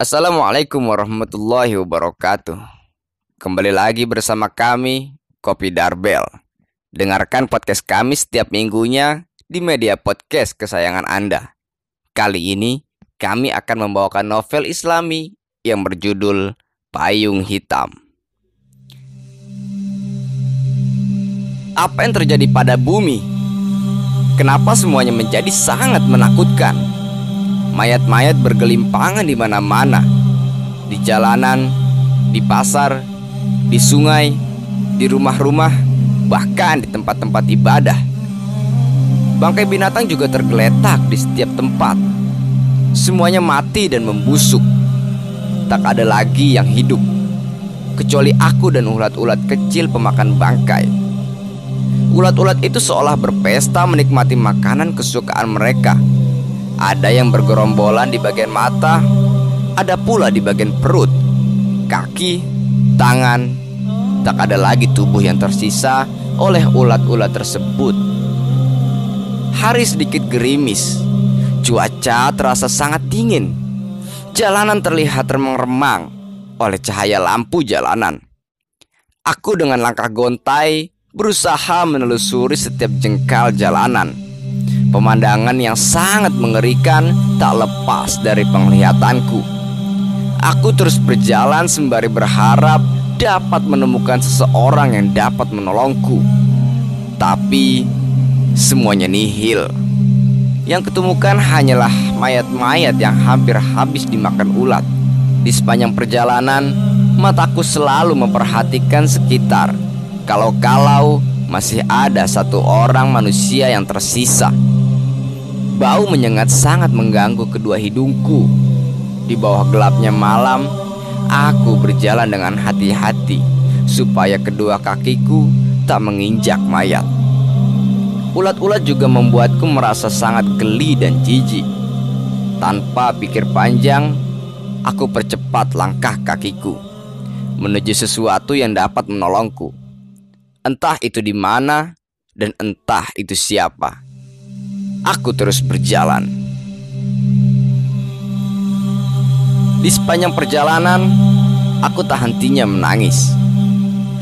Assalamualaikum warahmatullahi wabarakatuh. Kembali lagi bersama kami, Kopi Darbel. Dengarkan podcast kami setiap minggunya di media podcast kesayangan Anda. Kali ini, kami akan membawakan novel islami yang berjudul Payung Hitam. Apa yang terjadi pada bumi? Kenapa semuanya menjadi sangat menakutkan? Mayat-mayat bergelimpangan di mana-mana. Di jalanan, di pasar, di sungai, di rumah-rumah, bahkan di tempat-tempat ibadah. Bangkai binatang juga tergeletak di setiap tempat. Semuanya mati dan membusuk. Tak ada lagi yang hidup kecuali aku dan ulat-ulat kecil pemakan bangkai. Ulat-ulat itu seolah berpesta menikmati makanan kesukaan mereka. Ada yang bergerombolan di bagian mata, ada pula di bagian perut, kaki, tangan. Tak ada lagi tubuh yang tersisa oleh ulat-ulat tersebut. Hari sedikit gerimis, cuaca terasa sangat dingin. Jalanan terlihat remang-remang oleh cahaya lampu jalanan. Aku dengan langkah gontai berusaha menelusuri setiap jengkal jalanan. Pemandangan yang sangat mengerikan tak lepas dari penglihatanku. Aku terus berjalan sembari berharap dapat menemukan seseorang yang dapat menolongku. Tapi semuanya nihil. Yang ketemukan hanyalah mayat-mayat yang hampir habis dimakan ulat. Di sepanjang perjalanan, mataku selalu memperhatikan sekitar. Kalau-kalau masih ada satu orang manusia yang tersisa. Bau menyengat sangat mengganggu kedua hidungku. Di bawah gelapnya malam, aku berjalan dengan hati-hati supaya kedua kakiku tak menginjak mayat. Ulat-ulat juga membuatku merasa sangat geli dan jijik. Tanpa pikir panjang, aku percepat langkah kakiku menuju sesuatu yang dapat menolongku. Entah itu di mana dan entah itu siapa. Aku terus berjalan. Di sepanjang perjalanan, aku tak hentinya menangis.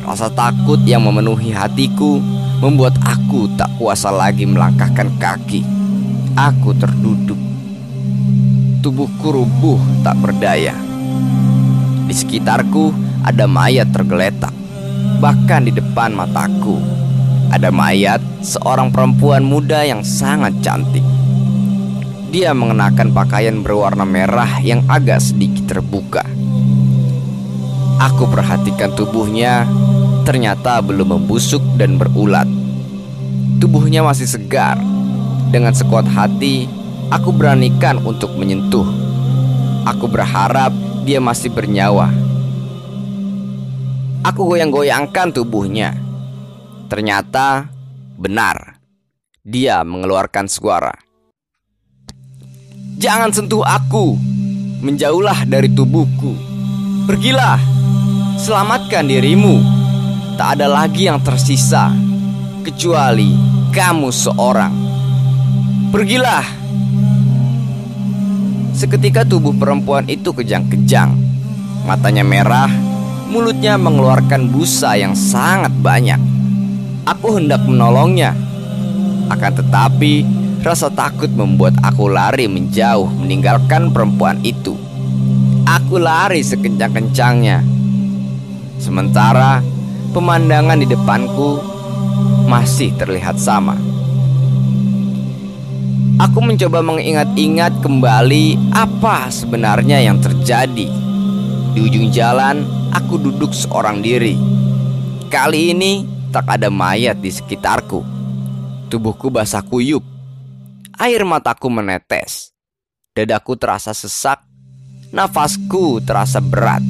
Rasa takut yang memenuhi hatiku membuat aku tak kuasa lagi melangkahkan kaki. Aku terduduk. Tubuhku rubuh tak berdaya. Di sekitarku ada mayat tergeletak. Bahkan di depan mataku ada mayat seorang perempuan muda yang sangat cantik. Dia mengenakan pakaian berwarna merah yang agak sedikit terbuka. Aku perhatikan tubuhnya, ternyata belum membusuk dan berulat. Tubuhnya masih segar. Dengan sekuat hati, aku beranikan untuk menyentuh. Aku berharap dia masih bernyawa. Aku goyang-goyangkan tubuhnya. Ternyata benar. Dia mengeluarkan suara. Jangan sentuh aku. Menjauhlah dari tubuhku. Pergilah. Selamatkan dirimu. Tak ada lagi yang tersisa kecuali kamu seorang. Pergilah. Seketika tubuh perempuan itu kejang-kejang. Matanya merah, mulutnya mengeluarkan busa yang sangat banyak. Aku hendak menolongnya. Akan tetapi, rasa takut membuat aku lari menjauh meninggalkan perempuan itu. Aku lari sekencang-kencangnya. Sementara pemandangan di depanku masih terlihat sama. Aku mencoba mengingat-ingat kembali apa sebenarnya yang terjadi. Di ujung jalan, aku duduk seorang diri. Kali ini tak ada mayat di sekitarku. Tubuhku basah kuyup. Air mataku menetes. Dadaku terasa sesak. Nafasku terasa berat.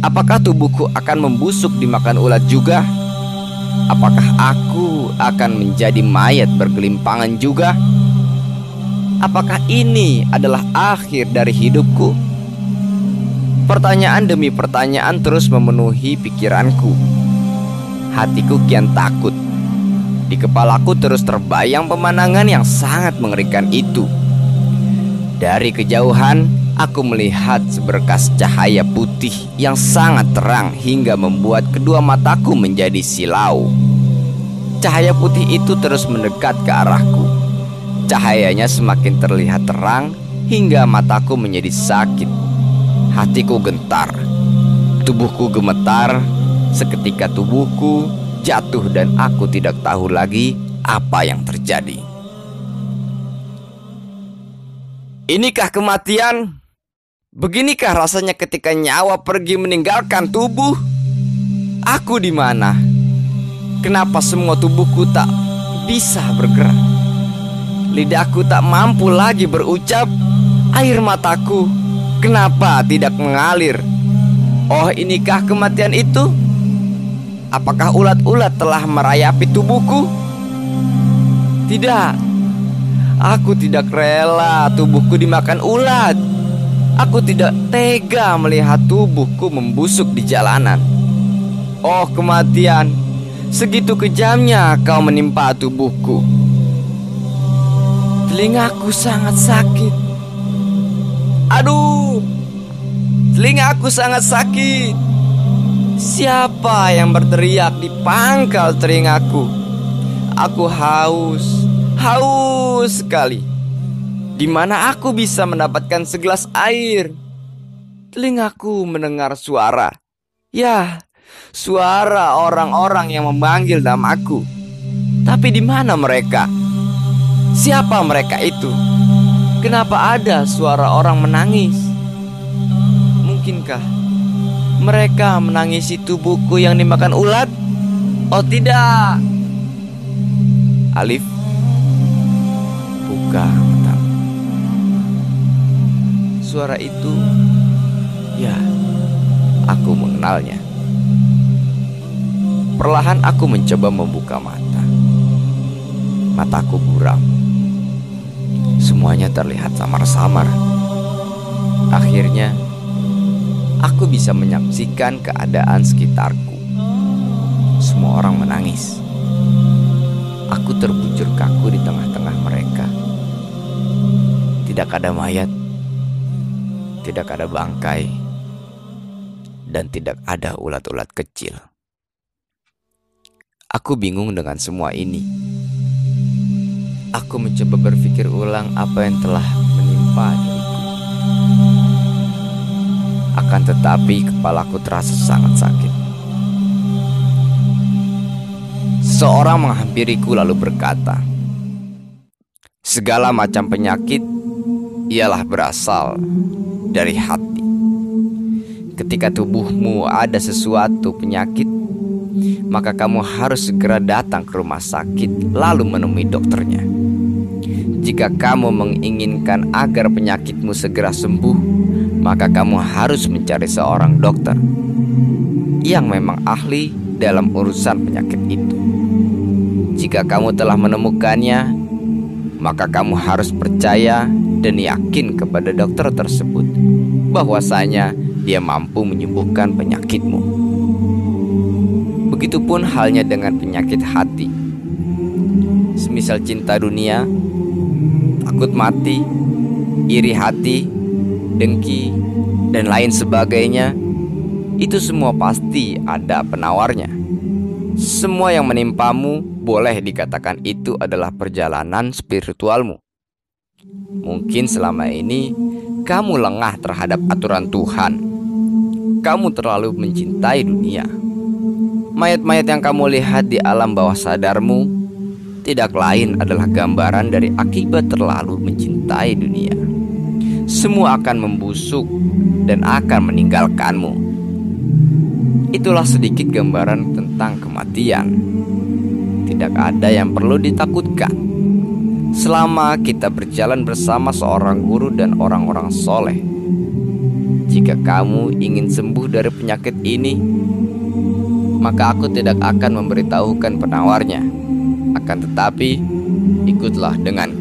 Apakah tubuhku akan membusuk dimakan ulat juga? Apakah aku akan menjadi mayat bergelimpangan juga? Apakah ini adalah akhir dari hidupku? Pertanyaan demi pertanyaan terus memenuhi pikiranku. Hatiku kian takut. Di kepalaku terus terbayang pemandangan yang sangat mengerikan itu. Dari kejauhan, Aku melihat seberkas cahaya putih yang sangat terang hingga membuat kedua mataku menjadi silau. Cahaya putih itu terus mendekat ke arahku. Cahayanya semakin terlihat terang hingga mataku menjadi sakit. Hatiku gentar, tubuhku gemetar. Seketika tubuhku jatuh dan aku tidak tahu lagi apa yang terjadi. Inikah kematian? Beginikah rasanya ketika nyawa pergi meninggalkan tubuh? Aku di mana? Kenapa semua tubuhku tak bisa bergerak? Lidahku tak mampu lagi berucap. Air mataku kenapa tidak mengalir? Oh, inikah kematian itu? Apakah ulat-ulat telah merayapi tubuhku? Tidak. Aku tidak rela tubuhku dimakan ulat. Aku tidak tega melihat tubuhku membusuk di jalanan. Oh kematian, segitu kejamnya kau menimpa tubuhku. Telingaku sangat sakit. Aduh, telingaku sangat sakit. Siapa yang berteriak di pangkal telingaku? Aku haus, haus sekali di mana aku bisa mendapatkan segelas air. Telingaku mendengar suara. Ya, suara orang-orang yang memanggil namaku. Tapi di mana mereka? Siapa mereka itu? Kenapa ada suara orang menangis? Mungkinkah mereka menangisi tubuhku yang dimakan ulat? Oh tidak. Alif buka mata. Suara itu, ya, aku mengenalnya. Perlahan aku mencoba membuka mata. Mataku buram. Semuanya terlihat samar-samar. Akhirnya, aku bisa menyaksikan keadaan sekitarku. Semua orang menangis. Aku terbujur kaku di tengah-tengah mereka. Tidak ada mayat tidak ada bangkai, dan tidak ada ulat-ulat kecil. Aku bingung dengan semua ini. Aku mencoba berpikir ulang apa yang telah menimpa diriku. Akan tetapi kepalaku terasa sangat sakit. Seorang menghampiriku lalu berkata, "Segala macam penyakit ialah berasal dari hati. Ketika tubuhmu ada sesuatu penyakit, maka kamu harus segera datang ke rumah sakit lalu menemui dokternya. Jika kamu menginginkan agar penyakitmu segera sembuh, maka kamu harus mencari seorang dokter yang memang ahli dalam urusan penyakit itu. Jika kamu telah menemukannya, maka kamu harus percaya dan yakin kepada dokter tersebut bahwasanya dia mampu menyembuhkan penyakitmu. Begitupun halnya dengan penyakit hati. Semisal cinta dunia, takut mati, iri hati, dengki, dan lain sebagainya, itu semua pasti ada penawarnya. Semua yang menimpamu boleh dikatakan itu adalah perjalanan spiritualmu. Mungkin selama ini kamu lengah terhadap aturan Tuhan. Kamu terlalu mencintai dunia. Mayat-mayat yang kamu lihat di alam bawah sadarmu tidak lain adalah gambaran dari akibat terlalu mencintai dunia. Semua akan membusuk dan akan meninggalkanmu. Itulah sedikit gambaran tentang kematian. Tidak ada yang perlu ditakutkan selama kita berjalan bersama seorang guru dan orang-orang soleh. Jika kamu ingin sembuh dari penyakit ini, maka aku tidak akan memberitahukan penawarnya. Akan tetapi, ikutlah dengan